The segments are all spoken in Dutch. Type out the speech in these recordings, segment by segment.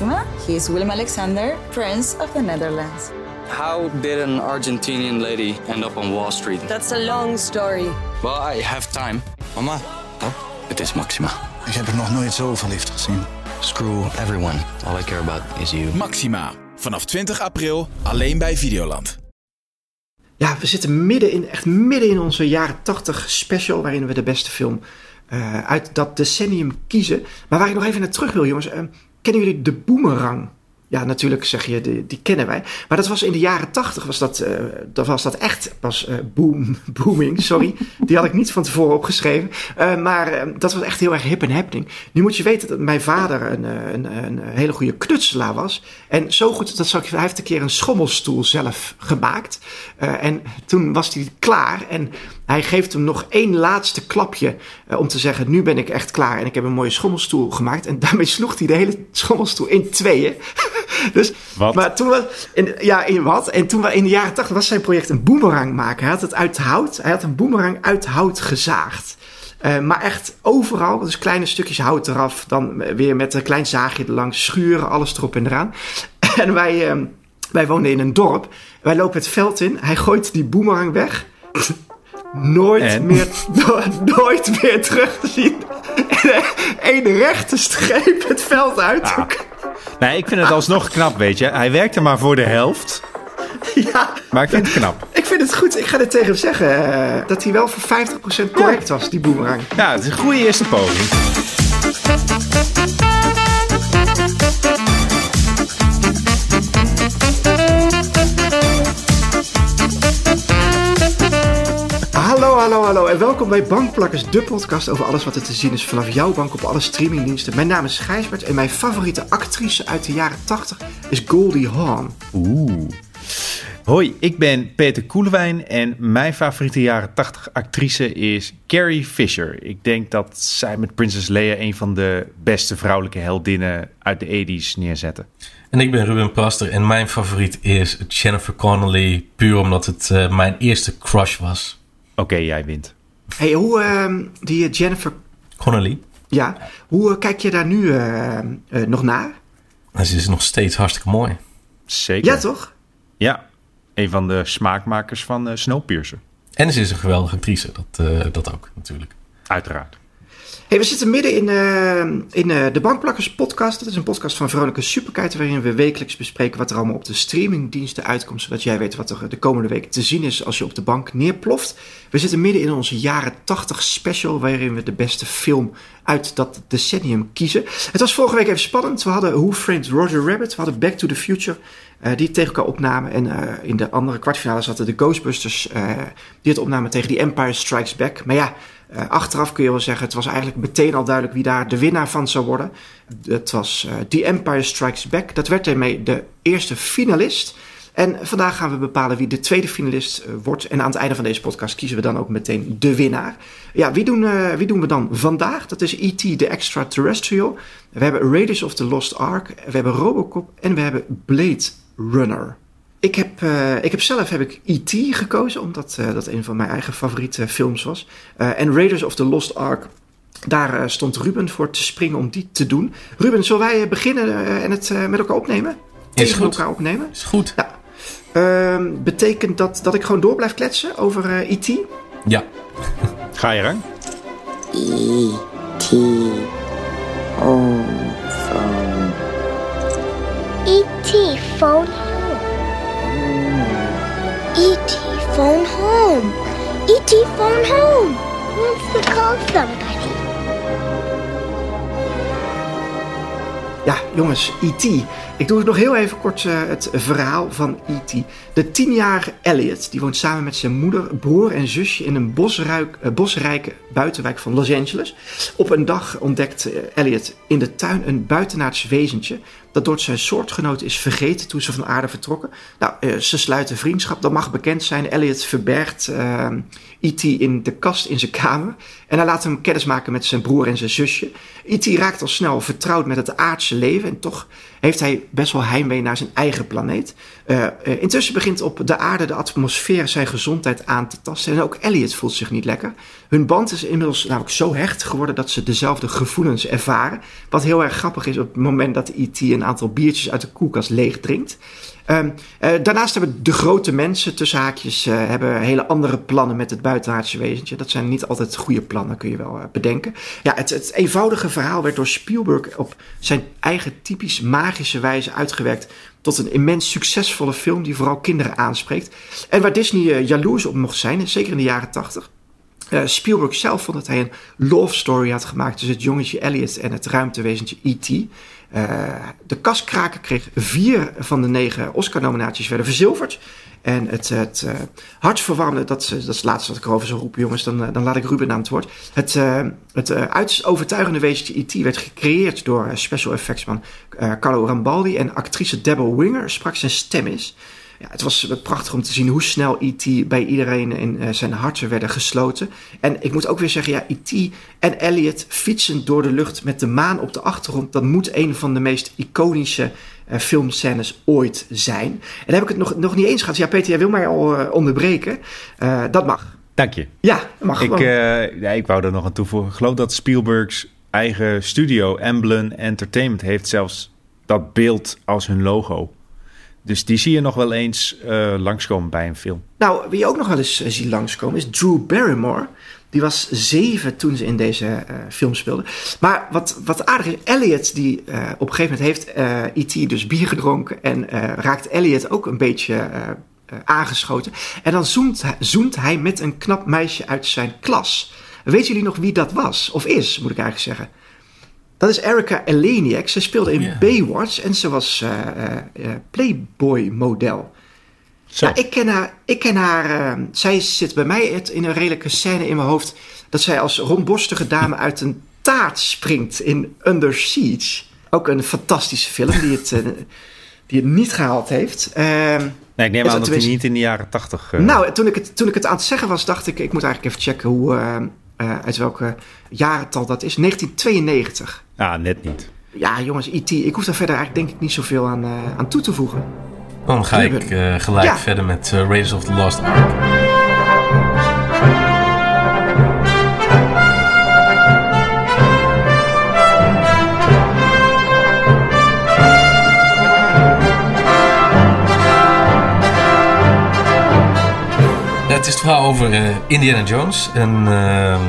Maxima. He is Willem Alexander, Prince of the Netherlands. How did an Argentinian lady end up on Wall Street? That's a long story. Well, I have time. Mama, Oh, het is Maxima. ik heb er nog nooit zo verliefd gezien. Screw everyone. All I care about is you. Maxima. Vanaf 20 april alleen bij Videoland. Ja, we zitten midden in, echt midden in onze jaren 80 special, waarin we de beste film eh, uit dat decennium kiezen. Maar waar ik nog even naar terug wil, jongens. eh, kennen jullie de Boomerang? Ja, natuurlijk zeg je, die, die kennen wij. Maar dat was in de jaren 80, was dat, dat, was dat echt pas eh, boom, booming. Sorry, die had ik niet van tevoren opgeschreven. Eh, maar dat was echt heel erg hip en happening. Nu moet je weten dat mijn vader een, een, een hele goede knutselaar was. En zo goed, dat zal ik, hij heeft een keer een schommelstoel zelf gemaakt. En toen was hij klaar. En hij geeft hem nog één laatste klapje eh, om te zeggen: Nu ben ik echt klaar. En ik heb een mooie schommelstoel gemaakt. En daarmee sloeg hij de hele schommelstoel in tweeën. dus, Wat? Maar toen was, in, ja, in wat? En toen in de jaren tachtig was zijn project een boemerang maken. Hij had het uit hout. Hij had een boemerang uit hout gezaagd. Eh, maar echt overal, dus kleine stukjes hout eraf, dan weer met een klein zaagje erlangs, schuren, alles erop en eraan. En wij, ehm, wij woonden in een dorp. Wij lopen het veld in. Hij gooit die boemerang weg. Nooit En? meer, no- nooit meer terug te zien. En een rechte streep het veld uit. Ah. Nee, ik vind het alsnog knap, weet je. Hij werkte maar voor de helft. Ja, Maar ik vind het knap. ik vind het goed. Ik ga dit tegen hem zeggen. eh, dat hij wel voor 50% correct was, die boemerang. Ja, het is een goede eerste poging. Hallo, hallo, en welkom bij Bankplakkers, de podcast over alles wat er te zien is vanaf jouw bank op alle streamingdiensten. Mijn naam is Gijsbert en mijn favoriete actrice uit de jaren 80 is Goldie Hawn. Oeh. Hoi, ik ben Peter Koelewijn en mijn favoriete jaren 80 actrice is Carrie Fisher. Ik denk dat zij met Princess Leia een van de beste vrouwelijke heldinnen uit de 80s neerzette. En ik ben Ruben Praster en mijn favoriet is Jennifer Connelly. Puur omdat het eh, mijn eerste crush was. Oké, jij wint. Hey, hoe, ehm, die eh, Jennifer, Connelly. ja, hoe eh, kijk je daar nu eh, eh, nog naar? Ze is nog steeds hartstikke mooi. Zeker. Ja, toch? Ja, een van de smaakmakers van eh, Snowpiercer. En ze is een geweldige actrice. Dat, eh, dat ook natuurlijk. Uiteraard. Hey, we zitten midden in, eh, in eh, de Bankplakkers podcast. Dat is een podcast van Veronica Superkite... waarin we wekelijks bespreken wat er allemaal op de streamingdiensten uitkomt... zodat jij weet wat er de komende week te zien is als je op de bank neerploft. We zitten midden in onze jaren 80 special... waarin we de beste film uit dat decennium kiezen. Het was vorige week even spannend. We hadden Who Framed Roger Rabbit, we hadden Back to the Future... eh, die tegen elkaar opnamen. En in de andere kwartfinale zaten de Ghostbusters... die het opnamen tegen The Empire Strikes Back. Maar ja... Eh, achteraf kun je wel zeggen, het was eigenlijk meteen al duidelijk wie daar de winnaar van zou worden. Het was eh The Empire Strikes Back. Dat werd daarmee de eerste finalist. En vandaag gaan we bepalen wie de tweede finalist eh, wordt. En aan het einde van deze podcast kiezen we dan ook meteen de winnaar. Ja, wie doen, wie doen we dan vandaag? Dat is E.T. The Extraterrestrial. We hebben Raiders of the Lost Ark. We hebben Robocop. En we hebben Blade Runner. Ik heb, eh, ik heb zelf heb ik E.T. gekozen, omdat eh, dat een van mijn eigen favoriete films was. Eh, en Raiders of the Lost Ark, daar eh, stond Ruben voor te springen om die te doen. Ruben, zullen wij beginnen eh, en het eh, met elkaar opnemen? Is Tegen goed. elkaar opnemen? Is goed. Ja. Ehm, betekent dat dat ik gewoon door blijf kletsen over eh, E.T.? Ja. Ga je gang. E.T. home home. E.T. phone home. Wants to call somebody. Ja, jongens, E.T. Ik doe nog heel even kort eh, het verhaal van E.T. De tienjarige Elliot, die woont samen met zijn moeder, broer en zusje in een bosruik, eh, bosrijke buitenwijk van Los Angeles. Op een dag ontdekt eh, Elliot in de tuin een buitenaards wezentje dat door zijn soortgenoten is vergeten toen ze van aarde vertrokken. Nou, eh, ze sluiten vriendschap, dat mag bekend zijn. Elliot verbergt E.T. in de kast in zijn kamer en hij laat hem kennismaken met zijn broer en zijn zusje. E.T. raakt al snel vertrouwd met het aardse leven en toch heeft hij best wel heimwee naar zijn eigen planeet. Uh, intussen begint op de aarde de atmosfeer zijn gezondheid aan te tasten. En ook Elliot voelt zich niet lekker. Hun band is inmiddels namelijk zo hecht geworden dat ze dezelfde gevoelens ervaren. Wat heel erg grappig is op het moment dat E.T. een aantal biertjes uit de koelkast leeg drinkt. Um, uh, daarnaast hebben de grote mensen, tussen haakjes, uh, hebben hele andere plannen met het buitenaardse wezentje. Dat zijn niet altijd goede plannen, kun je wel uh, bedenken. Ja, het, het, eenvoudige verhaal werd door Spielberg op zijn eigen typisch magische wijze uitgewerkt tot een immens succesvolle film die vooral kinderen aanspreekt. En waar Disney jaloers op mocht zijn, zeker in de jaren tachtig. Uh, Spielberg zelf vond dat hij een love story had gemaakt tussen het jongetje Elliot en het ruimtewezentje E.T. Uh, de kaskraker kreeg vier van de negen Oscar-nominaties werden verzilverd. En het, het uh, hartverwarmende, dat, dat is het laatste wat ik erover zou roepen, jongens, dan, dan laat ik Ruben aan het woord. Het, uh, het uiterst overtuigende wezentje E.T. werd gecreëerd door special effectsman Carlo Rambaldi en actrice Deborah Winger sprak zijn stem is. Ja, het was prachtig om te zien hoe snel E.T. bij iedereen in uh, zijn harten werden gesloten. En ik moet ook weer zeggen, ja, E.T. en Elliot fietsen door de lucht met de maan op de achtergrond. Dat moet een van de meest iconische uh, filmscènes ooit zijn. En dan heb ik het nog, nog niet eens gehad. Ja, Peter, jij wil mij al uh, onderbreken. dat mag. Dank je. Ja, mag ik, ja, ik wou er nog aan toevoegen. Ik geloof dat Spielbergs eigen studio, Emblem Entertainment, heeft zelfs dat beeld als hun logo. Dus die zie je nog wel eens uh, langskomen bij een film. Nou, wie je ook nog wel eens uh, ziet langskomen is Drew Barrymore. Die was zeven toen ze in deze uh, film speelde. Maar wat, wat aardig is, Elliot die op een gegeven moment heeft E.T. dus bier gedronken. En raakt Elliot ook een beetje aangeschoten. En dan zoent, zoent hij met een knap meisje uit zijn klas. Weten jullie nog wie dat was? Of is, moet ik eigenlijk zeggen. Dat is Erica Eleniak. Ze speelde in yeah. Baywatch en ze was uh, uh, Playboy-model. Ja, ik ken haar. Ik ken haar uh, zij zit bij mij in een redelijke scène in mijn hoofd. Dat zij als rondborstige dame uit een taart springt in Under Siege. Ook een fantastische film die het, die het niet gehaald heeft. Ehm, nee, ik neem aan dat hij niet in de jaren tachtig... Nou, toen ik, het, toen ik het aan het zeggen was, dacht ik... ik moet eigenlijk even checken hoe, uh, uit welke jarental dat is. 1992. Ja, net niet. Ja, jongens, IT. Ik hoef daar verder eigenlijk denk ik niet zoveel aan, uh, aan toe te voegen. Dan ga ik uh, gelijk ja. verder met Raiders of the Lost Ark. Het is het verhaal over uh, Indiana Jones, een uh,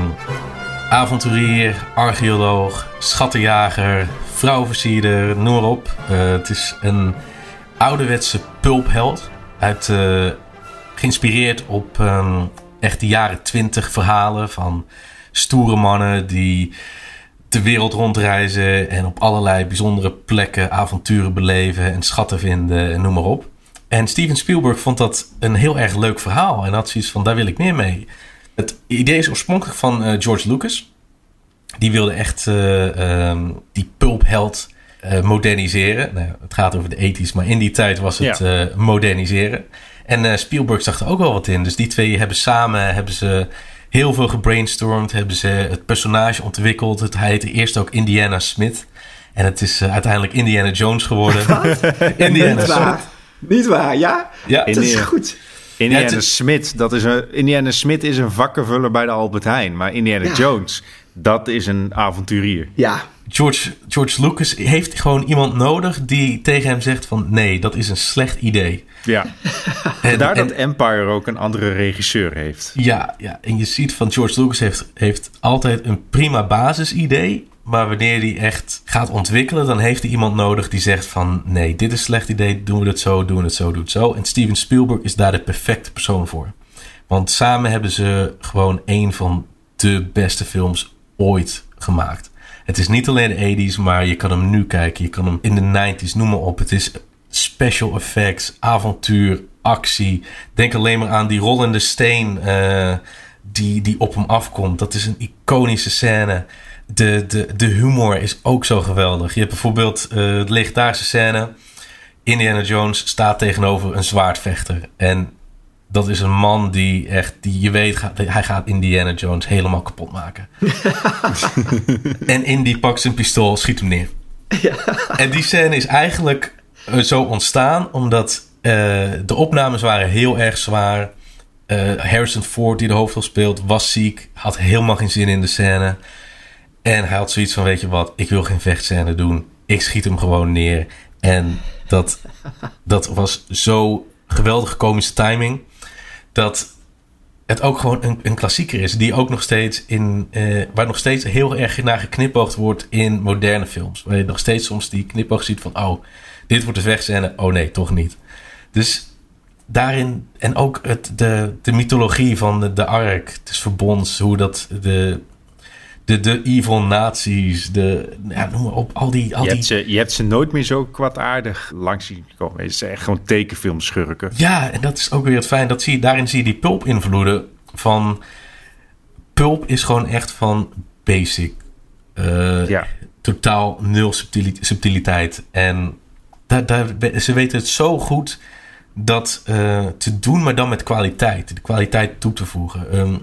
avonturier, archeoloog, schattenjager, vrouwenversierder, noem maar op. Uh, het is een ouderwetse pulpheld, uh, geïnspireerd op um, echt de jaren twintig verhalen van stoere mannen die de wereld rondreizen en op allerlei bijzondere plekken avonturen beleven en schatten vinden en noem maar op. En Steven Spielberg vond dat een heel erg leuk verhaal. En had zoiets van, daar wil ik meer mee. Het idee is oorspronkelijk van uh, George Lucas. Die wilde echt uh, um, die pulpheld uh, moderniseren. Nou, het gaat over de 80s, maar in die tijd was het ja. moderniseren. En Spielberg zag er ook wel wat in. Dus die twee hebben samen hebben ze heel veel gebrainstormd. Hebben ze het personage ontwikkeld. Het heette eerst ook Indiana Smith. En het is uiteindelijk Indiana Jones geworden. Indiana Smith. Niet waar, ja? Ja, dat is goed. Indiana ja, Smith, dat is een, Indiana Smith is een vakkenvuller bij de Albert Heijn. Maar Indiana ja. Jones, dat is een avonturier. Ja. George, George Lucas heeft gewoon iemand nodig die tegen hem zegt van... nee, dat is een slecht idee. Ja. en, Daar en, dat Empire ook een andere regisseur heeft. Ja, ja, en je ziet van George Lucas heeft, heeft altijd een prima basisidee... Maar wanneer die echt gaat ontwikkelen, dan heeft hij iemand nodig die zegt van nee, dit is een slecht idee, doen we het zo, doen we het zo, doen het zo. En Steven Spielberg is daar de perfecte persoon voor. Want samen hebben ze gewoon een van de beste films ooit gemaakt. Het is niet alleen de 80s, maar je kan hem nu kijken. Je kan hem in de 90s, noem maar op. Het is special effects, avontuur, actie. Denk alleen maar aan die rollende steen uh, die, die op hem afkomt. Dat is een iconische scène de, de, de humor is ook zo geweldig. Je hebt bijvoorbeeld uh, de legendarische scène. Indiana Jones staat tegenover een zwaardvechter. En dat is een man die echt, die je weet, gaat, hij gaat Indiana Jones helemaal kapot maken. en Indy pakt zijn pistool, schiet hem neer. En die scène is eigenlijk eh, zo ontstaan omdat eh, de opnames waren heel erg zwaar. Harrison Ford, die de hoofdrol speelt, was ziek. Had helemaal geen zin in de scène. En hij had zoiets van, weet je wat, ik wil geen vechtscène doen. Ik schiet hem gewoon neer. En dat, dat was zo geweldige komische timing. Dat het ook gewoon een, een klassieker is. Die ook nog steeds in. eh, waar nog steeds heel erg naar geknipoogd wordt in moderne films. Waar je nog steeds soms die knipoog ziet van. Oh, dit wordt de vechtscène. Oh nee, toch niet. Dus daarin. En ook het, de, de mythologie van de, de Ark. Dus verbonds. Hoe dat. De, de, de evil nazi's. De, ja, noem maar op. Al die. Al Je die hebt, ze, je hebt ze nooit meer zo kwaadaardig langs zien komen. Het zijn echt gewoon tekenfilmschurken. Ja, en dat is ook weer het fijn. Dat zie je, daarin zie je die pulp-invloeden van... Pulp is gewoon echt van basic. Eh, Ja. Totaal nul subtili- subtiliteit. En daar, daar, ze weten het zo goed dat eh, te doen, maar dan met kwaliteit. De kwaliteit toe te voegen. Ehm,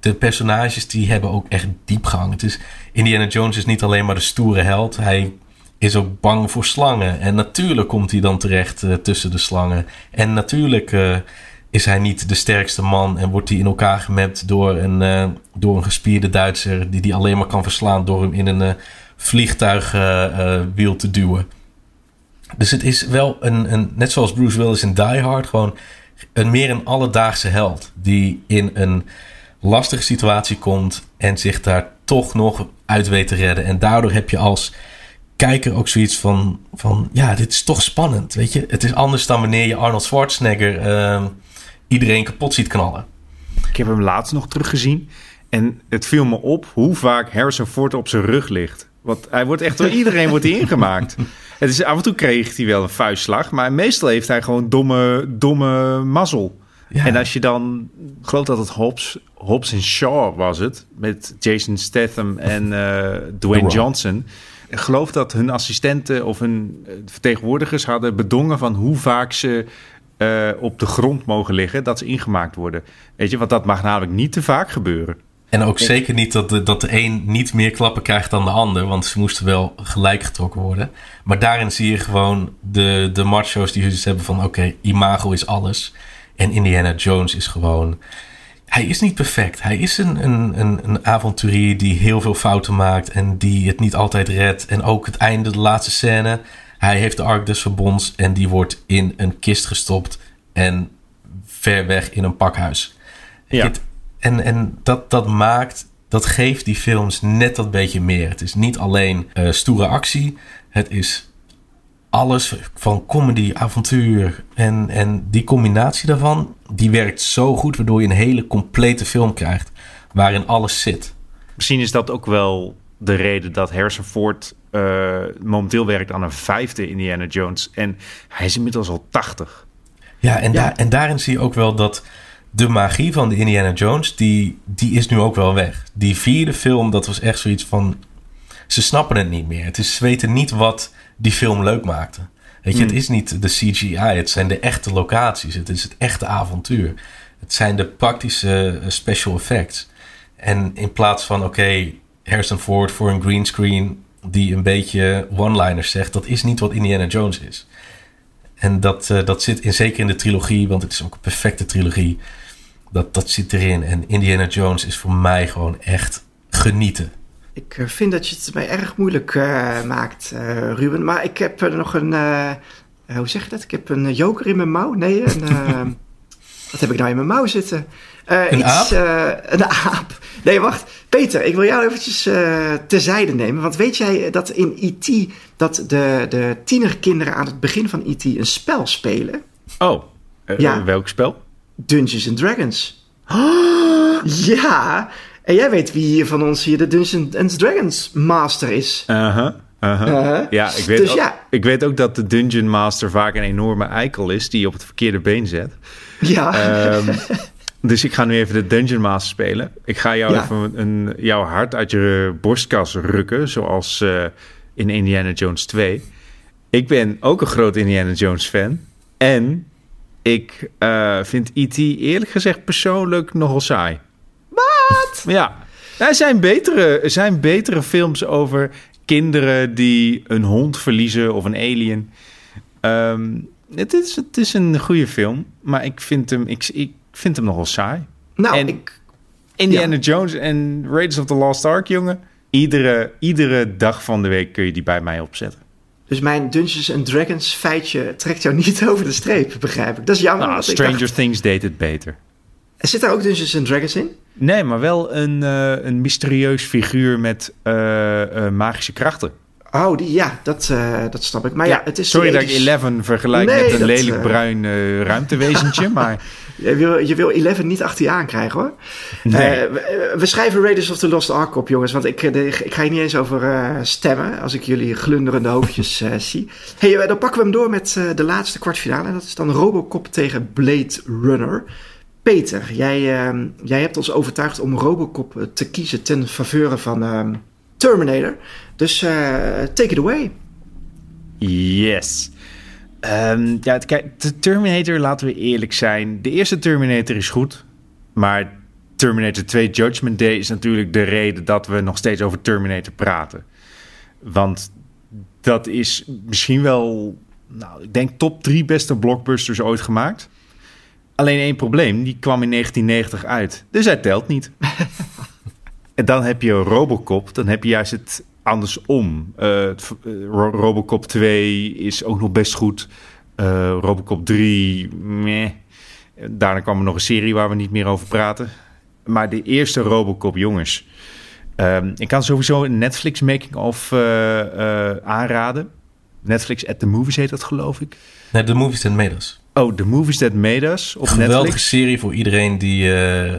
de personages die hebben ook echt diepgang. Het is, Indiana Jones is niet alleen maar de stoere held. Hij is ook bang voor slangen. En natuurlijk komt hij dan terecht eh, tussen de slangen. En natuurlijk eh, is hij niet de sterkste man en wordt hij in elkaar gemapt door een, eh, door een gespierde Duitser die die alleen maar kan verslaan door hem in een vliegtuigwiel te duwen. Dus het is wel een, een, net zoals Bruce Willis in Die Hard, gewoon een meer een alledaagse held die in een lastige situatie komt en zich daar toch nog uit weet te redden. En daardoor heb je als kijker ook zoiets van, van ja, dit is toch spannend. Weet je, het is anders dan wanneer je Arnold Schwarzenegger ehm, iedereen kapot ziet knallen. Ik heb hem laatst nog teruggezien. En het viel me op hoe vaak Harrison Ford op zijn rug ligt. Want hij wordt echt door iedereen wordt hij ingemaakt. Het is, af en toe kreeg hij wel een vuistslag. Maar meestal heeft hij gewoon domme, domme mazzel. Ja. En als je dan... Ik geloof dat het Hobbs, Hobbs en Shaw was het. Met Jason Statham en eh, Dwayne. Johnson. Ik geloof dat hun assistenten of hun eh, vertegenwoordigers hadden bedongen van hoe vaak ze eh, op de grond mogen liggen, dat ze ingemaakt worden. Weet je, want dat mag namelijk niet te vaak gebeuren. En ook zeker niet dat de, dat de een niet meer klappen krijgt dan de ander. Want ze moesten wel gelijk getrokken worden. Maar daarin zie je gewoon de, de macho's die dus hebben van... Oké, imago is alles. En Indiana Jones is gewoon... Hij is niet perfect. Hij is een, een, een, een avonturier die heel veel fouten maakt. En die het niet altijd redt. En ook het einde, de laatste scène. Hij heeft de Ark des Verbonds. En die wordt in een kist gestopt. En ver weg in een pakhuis. Ja. Het- en en dat, dat maakt, dat geeft die films net dat beetje meer. Het is niet alleen eh, stoere actie. Het is alles van comedy, avontuur. En, en die combinatie daarvan, die werkt zo goed. Waardoor je een hele complete film krijgt. Waarin alles zit. Misschien is dat ook wel de reden dat Harrison Ford eh, momenteel werkt aan een vijfde Indiana Jones. En hij is inmiddels al 80. Ja, en, Daar, en daarin zie je ook wel dat de magie van de Indiana Jones, die, die is nu ook wel weg. Die vierde film, dat was echt zoiets van... Ze snappen het niet meer. Het is, ze weten niet wat die film leuk maakte. Weet je, het is niet de CGI. Het zijn de echte locaties. Het is het echte avontuur. Het zijn de praktische eh, special effects. En in plaats van, oké, Harrison Ford voor een greenscreen... die een beetje one-liners zegt... dat is niet wat Indiana Jones is. En dat, eh, dat zit in, zeker in de trilogie, want het is ook een perfecte trilogie. Dat, dat zit erin. En Indiana Jones is voor mij gewoon echt genieten. Ik eh, vind dat je het mij erg moeilijk eh, maakt, eh, Ruben. Maar ik heb nog een. hoe zeg je dat? Ik heb een joker in mijn mouw. Nee, een. wat heb ik nou in mijn mouw zitten? Eh, Een iets, eh, een aap. Nee, wacht. Peter, ik wil jou eventjes eh terzijde nemen. Want weet jij dat in E.T. dat de, de tienerkinderen aan het begin van E.T. een spel spelen? Oh, Ja. welk spel? Dungeons and Dragons. ja, en jij weet wie hier van ons hier de Dungeons and Dragons master is. Ja, ik weet, Dus ook, ja. ik weet ook dat de Dungeon Master vaak een enorme eikel is die je op het verkeerde been zet. Ja, Ehm, dus ik ga nu even de Dungeon Master spelen. Ik ga jou Ja. even een, jouw hart uit je borstkas rukken, zoals eh, in Indiana Jones 2. Ik ben ook een groot Indiana Jones fan. En ik eh, vind E.T. eerlijk gezegd persoonlijk nogal saai. Wat? Ja. Er zijn betere, er zijn betere films over kinderen die een hond verliezen of een alien. Ehm, het, is, het is een goede film, maar ik vind hem, ik, ik vind hem nogal saai. Nou, en ik, Indiana Jones en Raiders of the Lost Ark, jongen. Iedere, iedere dag van de week kun je die bij mij opzetten. dus mijn Dungeons and Dragons feitje trekt jou niet over de streep, begrijp ik. Dat is jammer. Nou, Stranger dacht- Things deed het beter. Zit daar ook Dungeons and Dragons in? Nee, maar wel een, eh, een mysterieus figuur met eh, eh, magische krachten. Oh, die, ja, dat, dat snap ik. Maar ja, het is... Sorry dat ik Eleven vergelijk Nee, met een dat, lelijk bruin eh, ruimtewezentje, maar Je wil, je wil Eleven niet achter je aankrijgen hoor. Nee. We, we schrijven Raiders of the Lost Ark op, jongens. Want ik, de- ik ga hier niet eens over stemmen. Als ik jullie glunderende hoofdjes zie. Hey, dan pakken we hem door met de laatste kwartfinale. En dat is dan Robocop tegen Blade Runner. Peter, jij, eh, jij hebt ons overtuigd om Robocop eh, te kiezen ten faveur van eh, Terminator. Dus eh, take it away. yes. Ehm, ja, de Terminator, laten we eerlijk zijn. De eerste Terminator is goed, maar Terminator 2 Judgment Day is natuurlijk de reden dat we nog steeds over Terminator praten. Want dat is misschien wel, nou, ik denk top drie beste blockbusters ooit gemaakt. Alleen één probleem, die kwam in 1990 uit. Dus hij telt niet. en dan heb je Robocop, dan heb je juist het andersom. Eh, eh, Ro- Robocop 2 is ook nog best goed. Eh, Robocop 3, meh. Daarna kwam er nog een serie waar we niet meer over praten. Maar de eerste Robocop, jongens. Ehm, ik kan sowieso een Netflix making-of aanraden. Netflix at the Movies heet dat, geloof ik. Nee, The Movies Made Us. Oh, The Movies That Made Us op Geweldige Netflix. serie voor iedereen die... eh,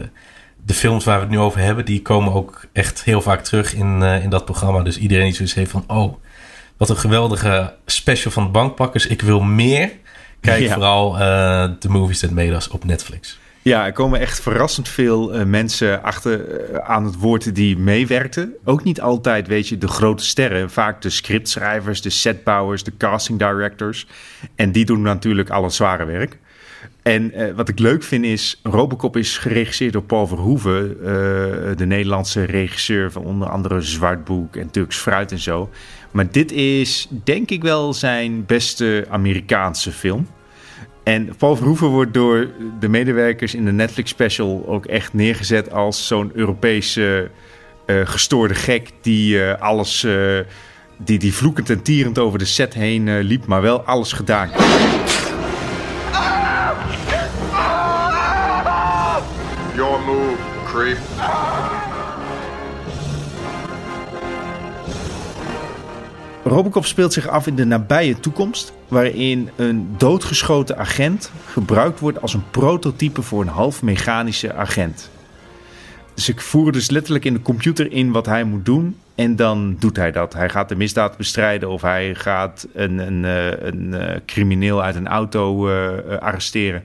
de films waar we het nu over hebben, die komen ook echt heel vaak terug in, eh, in dat programma. Dus iedereen die zoiets heeft van... Oh, wat een geweldige special van de bankpakkers. Ik wil meer. Kijk Ja. vooral eh The Movies That Made Us op Netflix. Ja, er komen echt verrassend veel eh, mensen achter eh, aan het woord die meewerkten. Ook niet altijd, weet je, de grote sterren. Vaak de scriptschrijvers, de setbouwers, de casting directors. En die doen natuurlijk al het zware werk. En eh, wat ik leuk vind is, Robocop is geregisseerd door Paul Verhoeven, de Nederlandse regisseur van onder andere Zwartboek en Turks Fruit en zo. Maar dit is denk ik wel zijn beste Amerikaanse film. En Paul Verhoeven wordt door de medewerkers in de Netflix special ook echt neergezet als zo'n Europese eh, gestoorde gek die eh, alles, eh, die, die vloekend en tierend over de set heen liep, maar wel alles gedaan. Your move, creep. Robocop speelt zich af in de nabije toekomst, waarin een doodgeschoten agent gebruikt wordt als een prototype voor een half mechanische agent. Dus ik voer dus letterlijk in de computer in wat hij moet doen en dan doet hij dat. Hij gaat de misdaad bestrijden of hij gaat een, een, eh, een, eh, crimineel uit een auto eh, arresteren.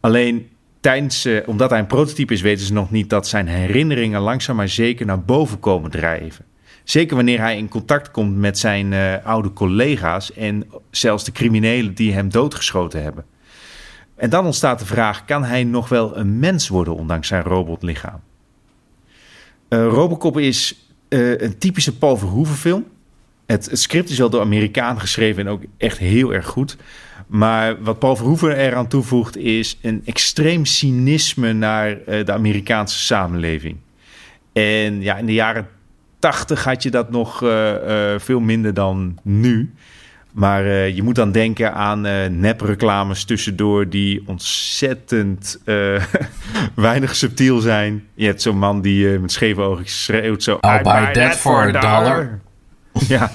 Alleen tijdens, omdat hij een prototype is, weten ze nog niet dat zijn herinneringen langzaam maar zeker naar boven komen drijven. Zeker wanneer hij in contact komt met zijn eh, oude collega's en zelfs de criminelen die hem doodgeschoten hebben. En dan ontstaat de vraag: kan hij nog wel een mens worden ondanks zijn robotlichaam? Eh, Robocop is eh, een typische Paul Verhoeven film. Het, script is wel door Amerikaan geschreven en ook echt heel erg goed. Maar wat Paul Verhoeven eraan toevoegt is een extreem cynisme naar de Amerikaanse samenleving. En ja, in de jaren 80 had je dat nog eh, eh, veel minder dan nu. Maar eh, je moet dan denken aan eh nepreclames tussendoor die ontzettend weinig subtiel zijn. Je hebt zo'n man die met scheve ogen schreeuwt zo... I'll "I buy that for a dollar." Ja.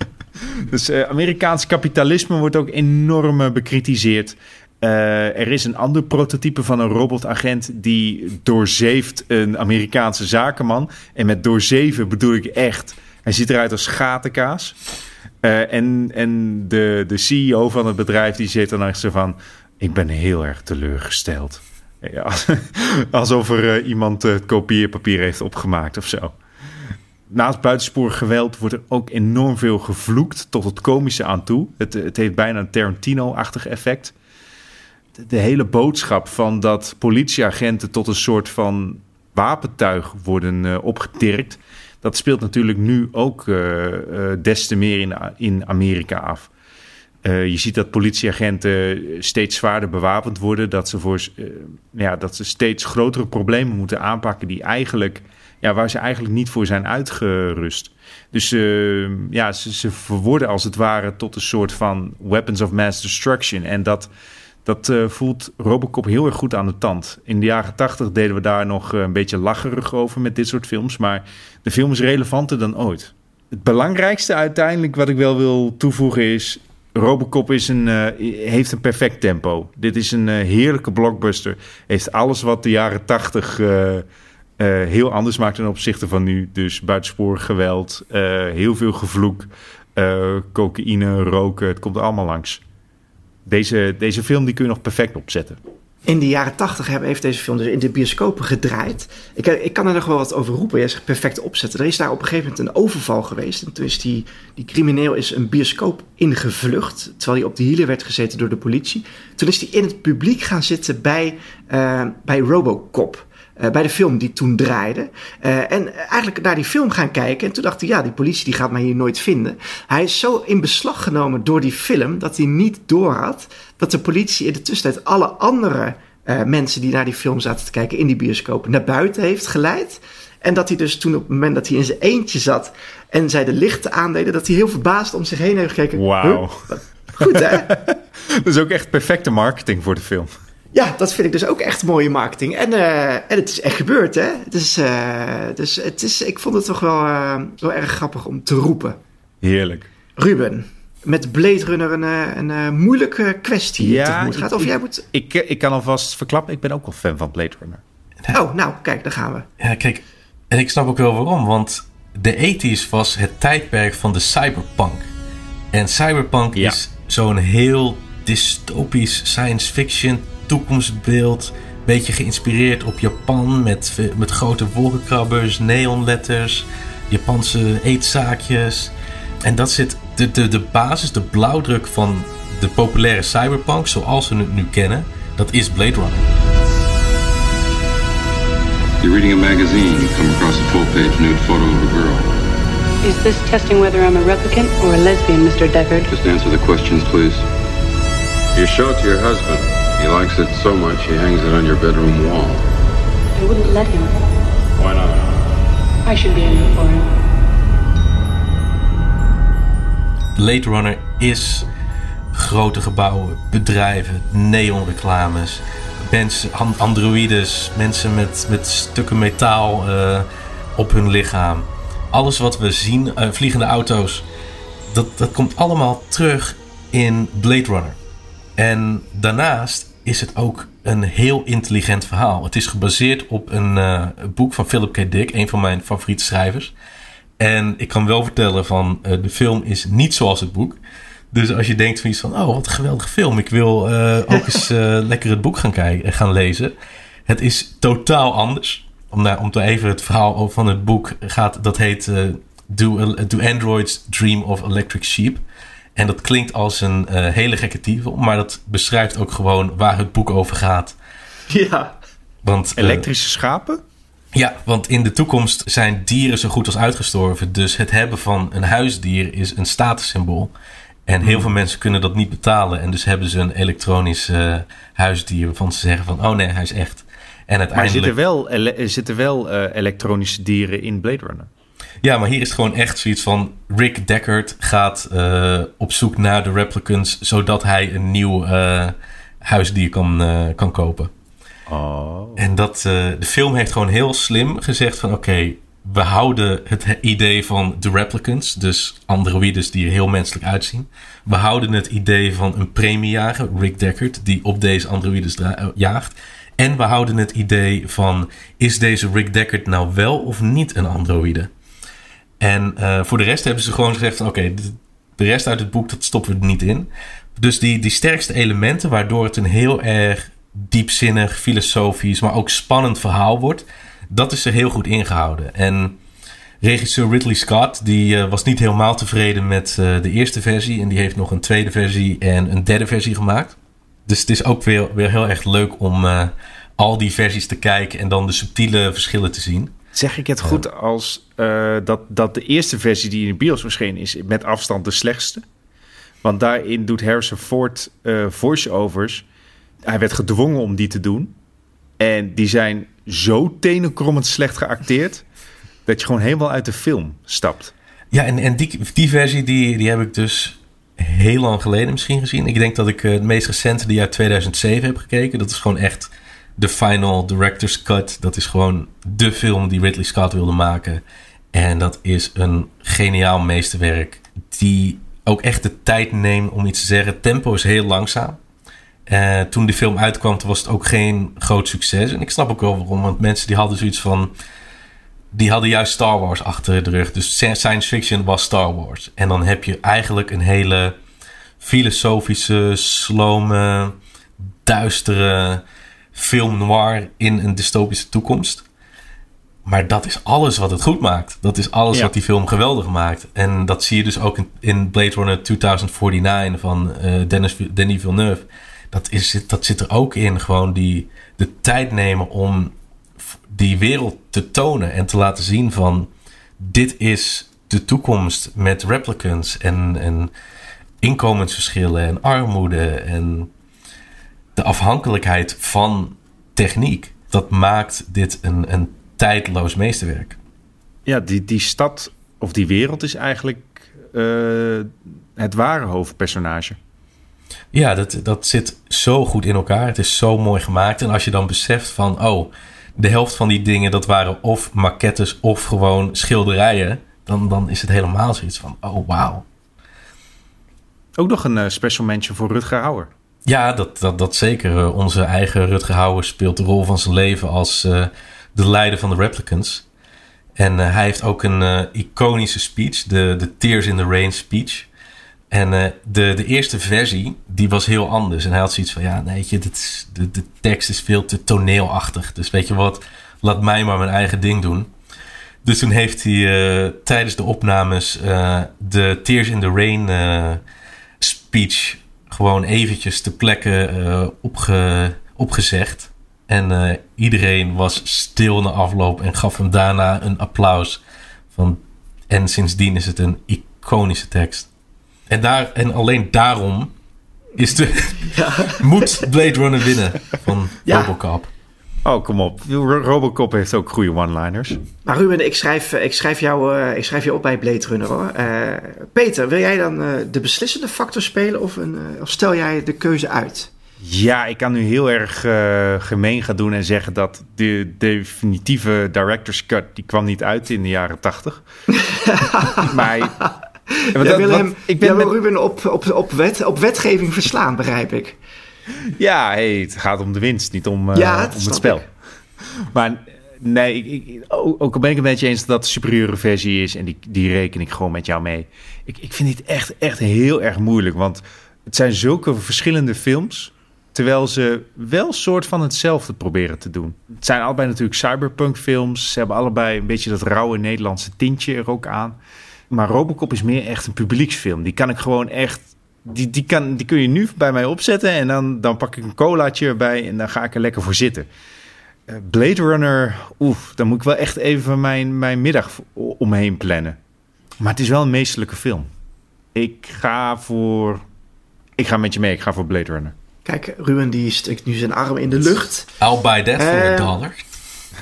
dus Amerikaans kapitalisme wordt ook enorm bekritiseerd. Eh, er is een ander prototype van een robotagent die doorzeeft een Amerikaanse zakenman. En met doorzeven bedoel ik echt, hij ziet eruit als gatenkaas. Eh, en en de, de CEO van het bedrijf die zit dan echt zo van, ik ben heel erg teleurgesteld. Ja, alsof er eh, iemand eh, het kopieerpapier heeft opgemaakt of zo. Naast buitensporig geweld wordt er ook enorm veel gevloekt tot het komische aan toe. Het, het heeft bijna een Tarantino-achtig effect. De, hele boodschap van dat politieagenten tot een soort van wapentuig worden eh, opgetirkt. Dat speelt natuurlijk nu ook uh, des te meer in, in Amerika af. Je ziet dat politieagenten steeds zwaarder bewapend worden. Dat ze, voor, ja, dat ze steeds grotere problemen moeten aanpakken die eigenlijk, ja, waar ze eigenlijk niet voor zijn uitgerust. Dus ja, ze, ze verworden als het ware tot een soort van weapons of mass destruction. En dat, dat uh, voelt Robocop heel erg goed aan de tand. In de jaren tachtig deden we daar nog een beetje lacherig over met dit soort films. Maar de film is relevanter dan ooit. Het belangrijkste uiteindelijk wat ik wel wil toevoegen is... Robocop is een, uh, heeft een perfect tempo. Dit is een heerlijke blockbuster. Heeft alles wat de jaren tachtig heel anders maakt ten opzichte van nu. Dus buitensporig geweld, heel veel gevloek, cocaïne, roken. Het komt allemaal langs. Deze, deze film die kun je nog perfect opzetten. In de jaren tachtig heeft deze film dus in de bioscopen gedraaid. Ik, eh, ik kan er nog wel wat over roepen. Jij zegt perfect opzetten. Er is daar op een gegeven moment een overval geweest. En toen is die, die crimineel is een bioscoop ingevlucht. Terwijl hij op de hielen werd gezeten door de politie. Toen is hij in het publiek gaan zitten bij, uh, bij Robocop. Uh, bij de film die toen draaide. Uh, en eigenlijk naar die film gaan kijken. En toen dacht hij, ja, die politie die gaat mij hier nooit vinden. Hij is zo in beslag genomen door die film dat hij niet doorhad dat de politie in de tussentijd alle andere uh, mensen die naar die film zaten te kijken in die bioscoop naar buiten heeft geleid. En dat hij dus toen op het moment dat hij in zijn eentje zat en zij de lichten aandeden, dat hij heel verbaasd om zich heen heeft gekeken. Wauw. Huh? Goed hè? dat is ook echt perfecte marketing voor de film. Ja, dat vind ik dus ook echt mooie marketing. En, uh, en het is echt gebeurd, hè? Dus, uh, dus het is, ik vond het toch wel, uh, wel erg grappig om te roepen. Heerlijk. Ruben, met Blade Runner een, een, een moeilijke kwestie ja, tegemoet gaat. Of ik, jij moet... Ik, ik kan alvast verklappen, ik ben ook wel fan van Blade Runner. Oh, nou, kijk, daar gaan we. Ja, kijk, en ik snap ook wel waarom. Want de 80s was het tijdperk van de cyberpunk. En cyberpunk ja. is zo'n heel dystopisch science fiction toekomstbeeld. Beetje geïnspireerd op Japan met, met grote wolkenkrabbers, neonletters, Japanse eetzaakjes. En dat zit de, de, de basis, de blauwdruk van de populaire cyberpunk zoals we het nu kennen, dat is Blade Runner. You're reading a magazine, you come across a full-page nude photo of a girl. Is this testing whether I'm a replicant or a lesbian, Mr. Deckard? Just answer the questions, please. You show it to your husband. He likes it so much he hangs it on your bedroom wall. I wouldn't let him. Why not? I should be in it for him. Blade Runner is grote gebouwen, bedrijven, neonreclames, mensen, androïdes, mensen met, met stukken metaal uh, op hun lichaam. Alles wat we zien, uh, vliegende auto's, dat, dat komt allemaal terug in Blade Runner. En daarnaast is het ook een heel intelligent verhaal. Het is gebaseerd op een uh, boek van Philip K. Dick, een van mijn favoriete schrijvers. En ik kan wel vertellen van uh, de film is niet zoals het boek. Dus als je denkt van iets van, oh wat een geweldige film. Ik wil uh, ook eens lekker het boek gaan, kijken, gaan lezen. Het is totaal anders. Om, nou, om te even het verhaal van het boek gaat, dat heet Do, Do Androids Dream of Electric Sheep. En dat klinkt als een uh, hele gekke titel, maar dat beschrijft ook gewoon waar het boek over gaat. Ja. Want, Elektrische uh, schapen? Ja, want in de toekomst zijn dieren zo goed als uitgestorven. Dus het hebben van een huisdier is een statussymbool. En heel veel mensen kunnen dat niet betalen. En dus hebben ze een elektronisch uh, huisdier waarvan ze zeggen van... oh nee, hij is echt. En uiteindelijk... Maar zitten wel, ele zitten wel elektronische dieren in Blade Runner? Ja, maar hier is het gewoon echt zoiets van... Rick Deckard gaat uh, op zoek naar de replicants... zodat hij een nieuw uh, huisdier kan, uh, kan kopen. Oh. En dat, de film heeft gewoon heel slim gezegd van... oké, okay, we houden het idee van de replicants... dus androïdes die er heel menselijk uitzien. We houden het idee van een premiejager, Rick Deckard... die op deze androïdes jaagt... En we houden het idee van: is deze Rick Deckard nou wel of niet een androïde? En uh, voor de rest hebben ze gewoon gezegd: oké, de, rest uit het boek dat stoppen we er niet in. Dus die, die sterkste elementen, waardoor het een heel erg diepzinnig, filosofisch, maar ook spannend verhaal wordt, dat is er heel goed ingehouden. En regisseur Ridley Scott, die uh, was niet helemaal tevreden met uh, de eerste versie. En die heeft nog een tweede versie en een derde versie gemaakt. Dus het is ook weer, weer heel erg leuk om al die versies te kijken en dan de subtiele verschillen te zien. Zeg ik het goed als uh, dat, dat de eerste versie die in de bios verscheen is met afstand de slechtste? Want daarin doet Harrison Ford uh, voice-overs. Hij werd gedwongen om die te doen. En die zijn zo tenenkrommend slecht geacteerd... dat je gewoon helemaal uit de film stapt. Ja, en, en die, die versie die, die heb ik dus heel lang geleden misschien gezien. Ik denk dat ik uh, het meest recente die uit 2007 heb gekeken. Dat is gewoon echt de final director's cut. Dat is gewoon de film die Ridley Scott wilde maken. En dat is een geniaal meesterwerk. Die ook echt de tijd neemt om iets te zeggen. Tempo is heel langzaam. Uh, toen die film uitkwam, was het ook geen groot succes. En ik snap ook wel waarom. Want mensen die hadden zoiets van... Die hadden juist Star Wars achter de rug. Dus science fiction was Star Wars. En dan heb je eigenlijk een hele filosofische, slome, duistere film noir in een dystopische toekomst. Maar dat is alles wat het goed maakt. Dat is alles wat die film geweldig maakt. En dat zie je dus ook in, in Blade Runner 2049 van uh, Dennis, Denis Villeneuve. Dat, is, dat zit er ook in. Gewoon die, de tijd nemen om die wereld te tonen en te laten zien van... dit is de toekomst met replicants en, en inkomensverschillen en armoede en de afhankelijkheid van techniek. Dat maakt dit een, een tijdloos meesterwerk. Ja, die, die stad of die wereld is eigenlijk uh, het ware hoofdpersonage. Ja, dat, dat zit zo goed in elkaar. Het is zo mooi gemaakt. En als je dan beseft van, oh, de helft van die dingen, dat waren of maquettes of gewoon schilderijen. Dan, dan is het helemaal zoiets van, oh, wauw. Ook nog een uh, special mention voor Rutger Hauer. Ja, dat, dat, dat zeker. Uh, onze eigen Rutger Hauer speelt de rol van zijn leven als uh, de leider van de Replicants. En hij heeft ook een iconische speech, de, de Tears in the Rain speech. En de, de eerste versie, die was heel anders. En hij had zoiets van, ja, nee, je, de, de tekst is veel te toneelachtig. Dus weet je wat, laat mij maar mijn eigen ding doen. Dus toen heeft hij tijdens de opnames de Tears in the Rain speech gewoon eventjes te plekke uh, opge, opgezegd. En uh, iedereen was stil na afloop en gaf hem daarna een applaus. Van, en sindsdien is het een iconische tekst. En, daar, en alleen daarom is de, ja. moet Blade Runner winnen van ja. Robocop. Oh, kom op. Robocop heeft ook goede one-liners. Maar Ruben, ik schrijf, ik schrijf, jou, uh, ik schrijf je op bij Blade Runner hoor. Uh, Peter, wil jij dan uh, de beslissende factor spelen of, een, of stel jij de keuze uit? Ja, ik kan nu heel erg gemeen gaan doen en zeggen dat de definitieve director's cut, die kwam niet uit in de jaren tachtig. maar... Jij dat, wil, hem, ik ben met... Ruben op, op, op, wet, op wetgeving verslaan, begrijp ik. Ja, hey, het gaat om de winst, niet om, uh, ja, het, om het spel. Ik. Maar nee, ik, ik, ook al ben ik het met je eens dat dat de superieure versie is... en die, die reken ik gewoon met jou mee. Ik, ik vind dit echt, echt heel erg moeilijk, want het zijn zulke verschillende films... terwijl ze wel soort van hetzelfde proberen te doen. Het zijn allebei natuurlijk cyberpunk films. Ze hebben allebei een beetje dat rauwe Nederlandse tintje er ook aan. Maar Robocop is meer echt een publieksfilm. Die kan ik gewoon echt die, die, kan, die kun je nu bij mij opzetten en dan, dan pak ik een colaatje erbij en dan ga ik er lekker voor zitten. Uh, Blade Runner, oef, dan moet ik wel echt even mijn, mijn middag omheen plannen. Maar het is wel een meestelijke film. Ik ga voor. Ik ga met je mee, ik ga voor Blade Runner. Kijk, Ruben die stikt nu zijn arm in de lucht. I'll buy that for a dollar.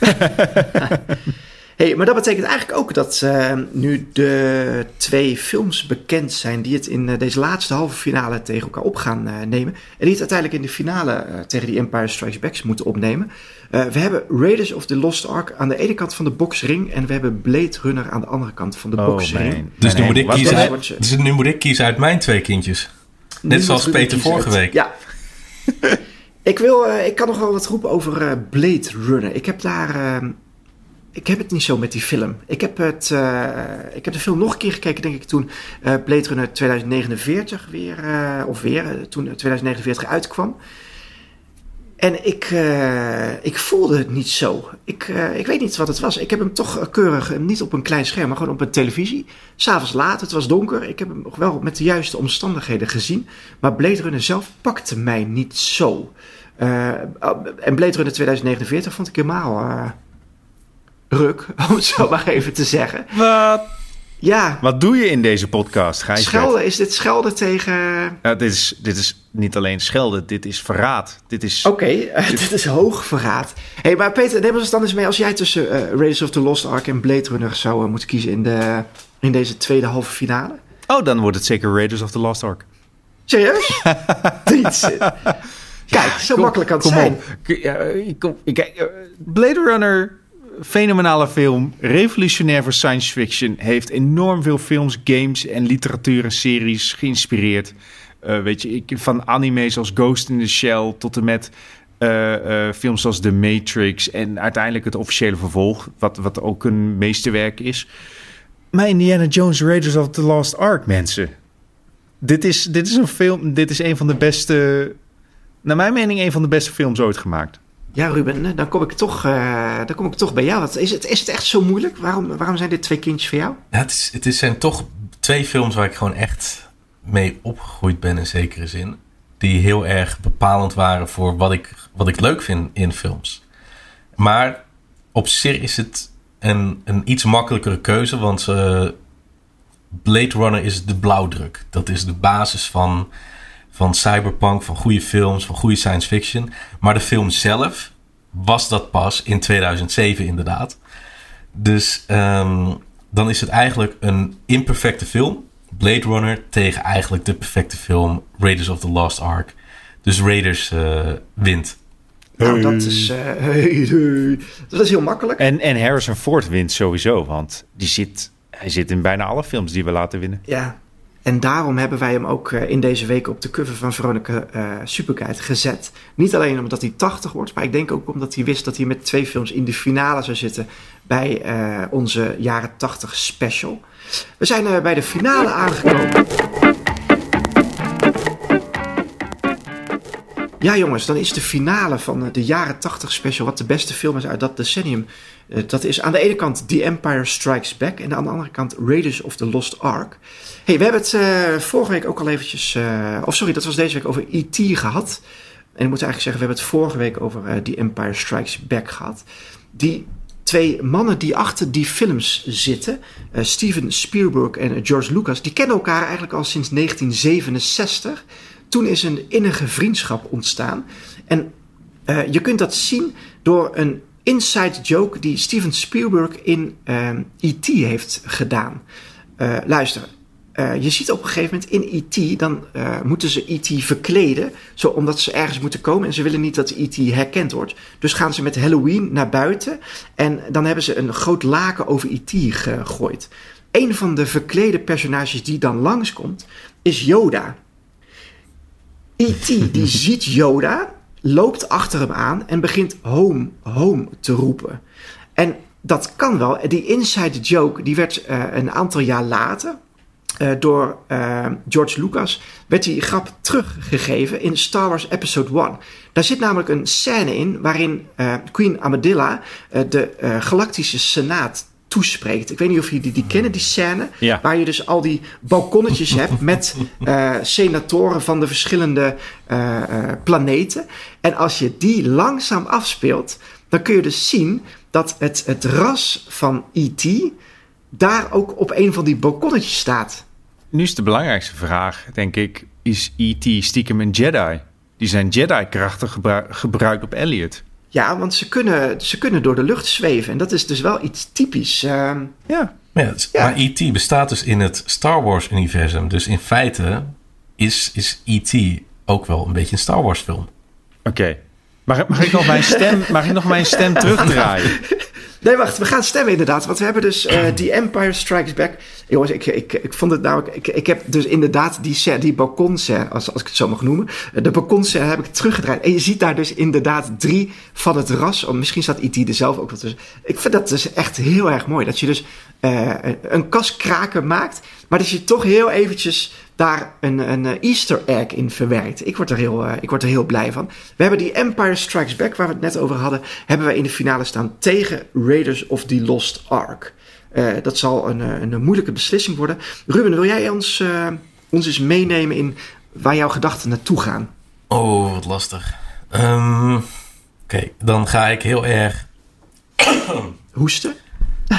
Hey, maar dat betekent eigenlijk ook dat uh, nu de twee films bekend zijn die het in uh, deze laatste halve finale tegen elkaar op gaan uh, nemen. En die het uiteindelijk in de finale tegen die Empire Strikes Back moeten opnemen. we hebben Raiders of the Lost Ark aan de ene kant van de boxring en we hebben Blade Runner aan de andere kant van de oh, boxring. Dus, nu moet ik kiezen uit, dus nu moet ik kiezen uit mijn twee kindjes. Net zoals Peter vorige week. Ja. ik, wil, ik kan nog wel wat roepen over Blade Runner. Ik heb daar ik heb het niet zo met die film. Ik heb, het, uh, ik heb de film nog een keer gekeken, denk ik, toen uh, Blade Runner 2049 weer, uh, of weer, toen 2049 uitkwam. En ik, ik voelde het niet zo. Ik, ik weet niet wat het was. Ik heb hem toch keurig, niet op een klein scherm, maar gewoon op een televisie. S'avonds laat, het was donker. Ik heb hem nog wel met de juiste omstandigheden gezien. Maar Blade Runner zelf pakte mij niet zo. en Blade Runner 2049 vond ik helemaal ruk, om het zo maar even te zeggen. Wat? Ja. Wat doe je in deze podcast, Gijsbert? Schelden, is dit schelden tegen... Ja, dit, is, dit is niet alleen schelden, dit is verraad. Dit is... Oké, uh, dit is hoog verraad. hey, maar Peter, neem ons dan eens mee. Als jij tussen uh, Raiders of the Lost Ark en Blade Runner zou uh, moeten kiezen in, de, in deze tweede halve finale... Oh, dan wordt het zeker Raiders of the Lost Ark. Serieus? Kijk, zo kom, makkelijk kan het kom zijn. Op. Ja, kom, kijk, Blade Runner, fenomenale film, revolutionair voor science fiction, heeft enorm veel films, games en literatuur en series geïnspireerd. Uh, weet je, ik, van anime zoals Ghost in the Shell tot en met uh, uh, films zoals The Matrix en uiteindelijk het officiële vervolg, wat, wat ook een meesterwerk is. Maar Indiana Jones Raiders of the Lost Ark, mensen. Dit is, dit is een film, dit is een van de beste, naar mijn mening, een van de beste films ooit gemaakt. Ja, Ruben, dan kom ik toch, uh, dan kom ik toch bij jou. Wat, is, het, is het echt zo moeilijk? Waarom, waarom zijn dit twee kindjes voor jou? Het, is, het zijn toch twee films waar ik gewoon echt mee opgegroeid ben in zekere zin. Die heel erg bepalend waren voor wat ik, wat ik leuk vind in films. Maar op zich is het een, een iets makkelijkere keuze, want uh, Blade Runner is de blauwdruk. Dat is de basis van, van cyberpunk, van goede films, van goede science fiction. Maar de film zelf was dat pas in 2007 inderdaad. Dus um, dan is het eigenlijk een imperfecte film. Blade Runner tegen eigenlijk de perfecte film Raiders of the Lost Ark. Dus Raiders uh, wint. Nou, dat is, uh, hey, hey. dat is heel makkelijk. En, en Harrison Ford wint sowieso, want die zit, hij zit in bijna alle films die we laten winnen. Ja, en daarom hebben wij hem ook uh, in deze week op de cover van Veronica uh, gezet. Niet alleen omdat hij 80 wordt, maar ik denk ook omdat hij wist dat hij met twee films in de finale zou zitten bij uh, onze jaren 80 special. We zijn bij de finale aangekomen. Ja, jongens, dan is de finale van de jaren 80 special, wat de beste film is uit dat decennium. Uh, dat is aan de ene kant The Empire Strikes Back en aan de andere kant Raiders of the Lost Ark. hey, we hebben het uh, vorige week ook al eventjes, of sorry, dat was deze week over E.T. gehad. En ik moet eigenlijk zeggen, we hebben het vorige week over The Empire Strikes Back gehad. Die twee mannen die achter die films zitten, Steven Spielberg en George Lucas, die kennen elkaar eigenlijk al sinds 1967. Toen is een innige vriendschap ontstaan. En uh, je kunt dat zien door een inside joke die Steven Spielberg in E.T. heeft gedaan. Uh, luister, je ziet op een gegeven moment in E.T. dan moeten ze E.T. verkleden, zo omdat ze ergens moeten komen en ze willen niet dat E.T. herkend wordt. Dus gaan ze met Halloween naar buiten en dan hebben ze een groot laken over E.T. gegooid. Een van de verklede personages die dan langskomt is Yoda. E.T. die ziet Yoda, loopt achter hem aan en begint home, home te roepen. En dat kan wel. Die inside joke die werd uh, een aantal jaar later uh, door uh, George Lucas werd die grap teruggegeven in Star Wars Episode 1. Daar zit namelijk een scène in waarin Queen Amidala de Galactische Senaat toespreekt. Ik weet niet of jullie die, die kennen, die scène. Ja. Waar je dus al die balkonnetjes hebt met uh, senatoren van de verschillende uh, uh, planeten. En als je die langzaam afspeelt, dan kun je dus zien dat het, het ras van E.T. daar ook op een van die balkonnetjes staat. Nu is de belangrijkste vraag, denk ik, is E.T. stiekem een Jedi? Die zijn Jedi-krachten gebru gebruikt op Elliot. Ja, want ze kunnen, ze kunnen door de lucht zweven. En dat is dus wel iets typisch. Uh, ja. ja, ja. Maar E.T. bestaat dus in het Star Wars-universum. Dus in feite is, is E.T. ook wel een beetje een Star Wars-film. Oké. Okay. Mag, mag, ik nog mijn stem, mag ik nog mijn stem terugdraaien? Nee, wacht, we gaan stemmen inderdaad. Want we hebben dus uh, The Empire Strikes Back. Jongens, ik, ik, ik vond het namelijk. Ik, ik heb dus inderdaad die, die balkonscène, als, als ik het zo mag noemen. De balkonscène heb ik teruggedraaid. En je ziet daar dus inderdaad drie van het ras. Of misschien staat IT er zelf ook wel tussen. Ik vind dat dus echt heel erg mooi. Dat je dus uh, een kaskraken maakt. Maar dat je toch heel eventjes daar een, een Easter egg in verwerkt. Ik word, er heel, uh, ik word er heel blij van. We hebben die Empire Strikes Back, waar we het net over hadden, hebben we in de finale staan tegen Raiders of the Lost Ark. Uh, dat zal een, een, moeilijke beslissing worden. Ruben, wil jij ons, uh, ons eens meenemen in waar jouw gedachten naartoe gaan? Oh, wat lastig. Um, Oké, okay, dan ga ik heel erg... Hoesten?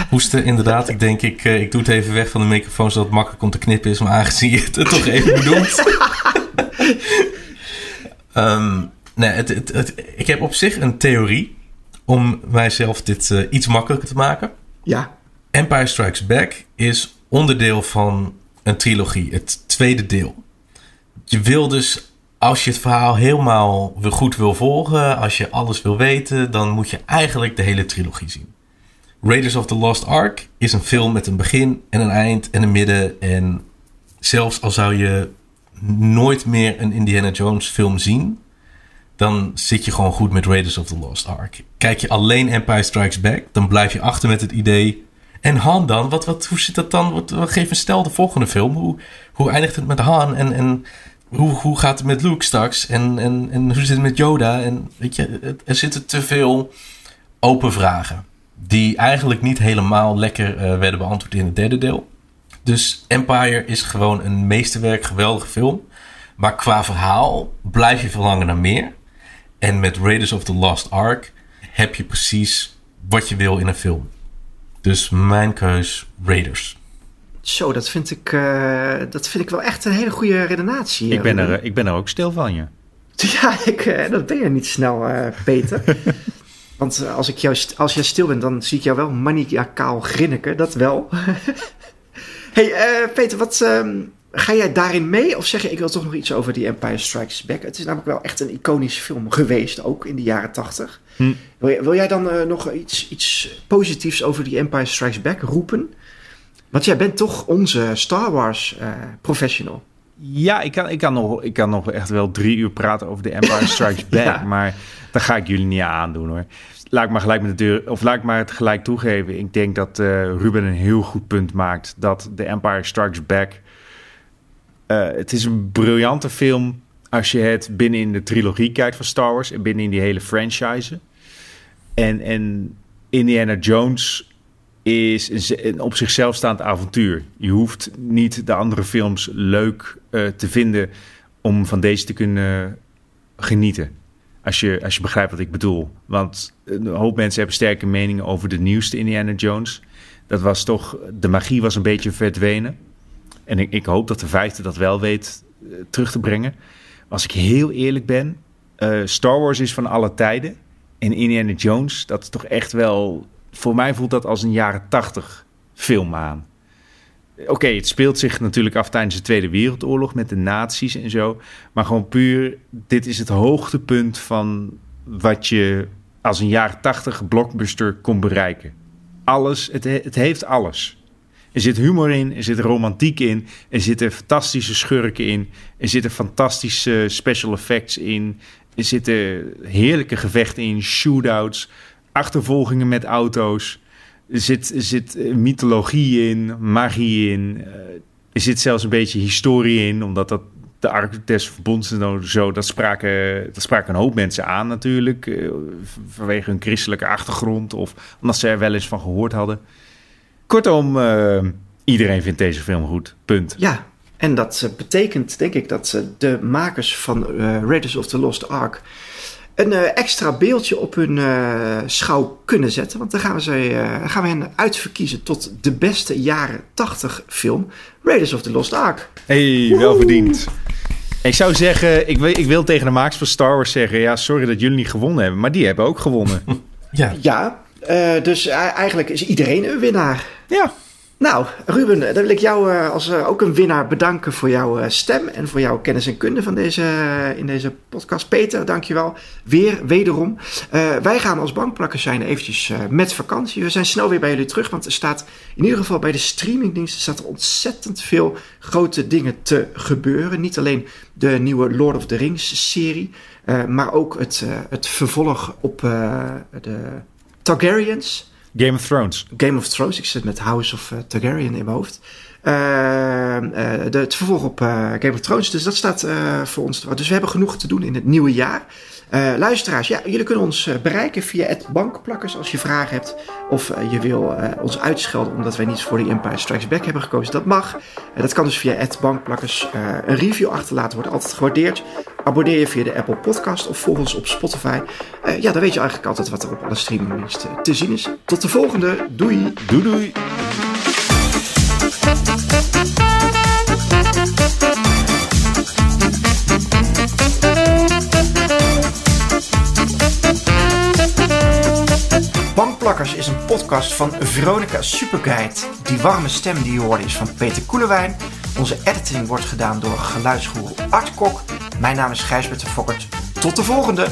Hoesten, inderdaad. Ik denk, ik, eh, ik doe het even weg van de microfoon zodat het makkelijk om te knippen is. Maar aangezien je het toch even bedoelt. um, nee, het, het, het, ik heb op zich een theorie om mijzelf dit uh, iets makkelijker te maken. Ja. Empire Strikes Back is onderdeel van een trilogie, het tweede deel. Je wil dus, als je het verhaal helemaal goed wil volgen, als je alles wil weten, dan moet je eigenlijk de hele trilogie zien. Raiders of the Lost Ark is een film met een begin en een eind en een midden. En zelfs al zou je nooit meer een Indiana Jones film zien, dan zit je gewoon goed met Raiders of the Lost Ark. Kijk je alleen Empire Strikes Back, dan blijf je achter met het idee. En Han dan? Wat, wat, hoe zit dat dan? Wat, wat, geef een stel de volgende film. Hoe, hoe eindigt het met Han? En, en hoe, hoe gaat het met Luke straks? En, en, en hoe zit het met Yoda? En weet je, er zitten te veel open vragen. Die eigenlijk niet helemaal lekker uh, werden beantwoord in het derde deel. Dus Empire is gewoon een meesterwerk, geweldige film. Maar qua verhaal blijf je verlangen naar meer. En met Raiders of the Lost Ark heb je precies wat je wil in een film. Dus mijn keus Raiders. Zo, dat vind ik, uh, dat vind ik wel echt een hele goede redenatie. Ik ben, er, ik ben er ook stil van je. Ja, ik, uh, dat ben je niet snel, uh, Peter. Want als, ik jou, als jij stil bent, dan zie ik jou wel maniacaal grinniken. Dat wel. hey, Peter, wat, um, Ga jij daarin mee? Of zeg je, ik wil toch nog iets over die Empire Strikes Back? Het is namelijk wel echt een iconische film geweest, ook in de jaren tachtig. Hm. Wil, wil, jij dan uh, nog iets, iets positiefs over die Empire Strikes Back roepen? Want jij bent toch onze Star Wars professional. Ja, ik kan, ik, kan nog, ik kan nog echt wel drie uur praten over de Empire Strikes Back. ja. Maar dat ga ik jullie niet aandoen hoor. Laat ik maar gelijk met de deur, of laat ik maar het gelijk toegeven. Ik denk dat uh, Ruben een heel goed punt maakt dat de Empire Strikes Back uh, het is een briljante film als je het binnen in de trilogie kijkt van Star Wars en binnen in die hele franchise. En, en Indiana Jones is een op zichzelf staand avontuur. Je hoeft niet de andere films leuk uh, te vinden om van deze te kunnen genieten. Als je, als je begrijpt wat ik bedoel. Want een hoop mensen hebben sterke meningen over de nieuwste Indiana Jones. Dat was toch, de magie was een beetje verdwenen. En ik, ik hoop dat de vijfde dat wel weet uh, terug te brengen. Als ik heel eerlijk ben, uh, Star Wars is van alle tijden. En Indiana Jones, dat is toch echt wel... Voor mij voelt dat als een jaren tachtig film aan. Oké, het speelt zich natuurlijk af tijdens de Tweede Wereldoorlog met de nazi's en zo. Maar gewoon puur, dit is het hoogtepunt van wat je als een jaren tachtig blockbuster kon bereiken. Alles, het, het heeft alles. Er zit humor in, er zit romantiek in, er zitten fantastische schurken in, er zitten fantastische special effects in, er zitten heerlijke gevechten in, shootouts, achtervolgingen met auto's. Zit, zit eh, mythologie in, magie in. Eh, er zit zelfs een beetje historie in, omdat dat de Ark des en zo, dat spraken, dat een hoop mensen aan natuurlijk. Eh, vanwege hun christelijke achtergrond of omdat ze er wel eens van gehoord hadden. Kortom, iedereen vindt deze film goed. Punt. Ja, en dat betekent denk ik dat de makers van Raiders of the Lost Ark een extra beeldje op hun schouw kunnen zetten. Want dan gaan we, ze, gaan we hen uitverkiezen tot de beste jaren 80 film. Raiders of the Lost Ark. Hey, wel verdiend. Ik zou zeggen, ik wil, ik wil tegen de makers van Star Wars zeggen... ja, sorry dat jullie niet gewonnen hebben, maar die hebben ook gewonnen. ja. Ja, uh, dus eigenlijk is iedereen een winnaar. Ja. Nou, Ruben, dan wil ik jou uh, als uh, ook een winnaar bedanken voor jouw stem en voor jouw kennis en kunde van deze, in deze podcast. Peter, dankjewel. Weer, wederom. wij gaan als bankplakkers zijn eventjes met vakantie. We zijn snel weer bij jullie terug, want er staat in ieder geval bij de streamingdiensten staat er ontzettend veel grote dingen te gebeuren. Niet alleen de nieuwe Lord of the Rings serie, maar ook het, het vervolg op de Targaryens. Game of Thrones. Game of Thrones. Ik zit met House of uh, Targaryen in mijn hoofd. Uh, uh, de, het vervolg op Game of Thrones. Dus dat staat voor ons. Dus we hebben genoeg te doen in het nieuwe jaar. luisteraars, ja, jullie kunnen ons bereiken via het bankplakkers als je vragen hebt. Of je wil ons uitschelden omdat wij niet voor de Empire Strikes Back hebben gekozen. Dat mag. dat kan dus via het bankplakkers. een review achterlaten wordt altijd gewaardeerd. Abonneer je via de Apple Podcast of volg ons op Spotify. Uh, ja, dan weet je eigenlijk altijd wat er op alle streamingdiensten te zien is. Tot de volgende. Doei. Doei doei. Bankplakkers is een podcast van Veronica Superguide. Die warme stem die je hoort is van Peter Koelewijn. Onze editing wordt gedaan door geluidsgoer Art Kok. Mijn naam is Gijsbert de Fokkert. Tot de volgende!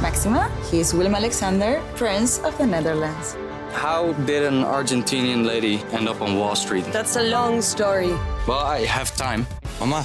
Maxima, he is Willem Alexander, Prince of the Netherlands. How did an Argentinian lady end up on Wall Street? That's a long story. Well, I have time. Mama,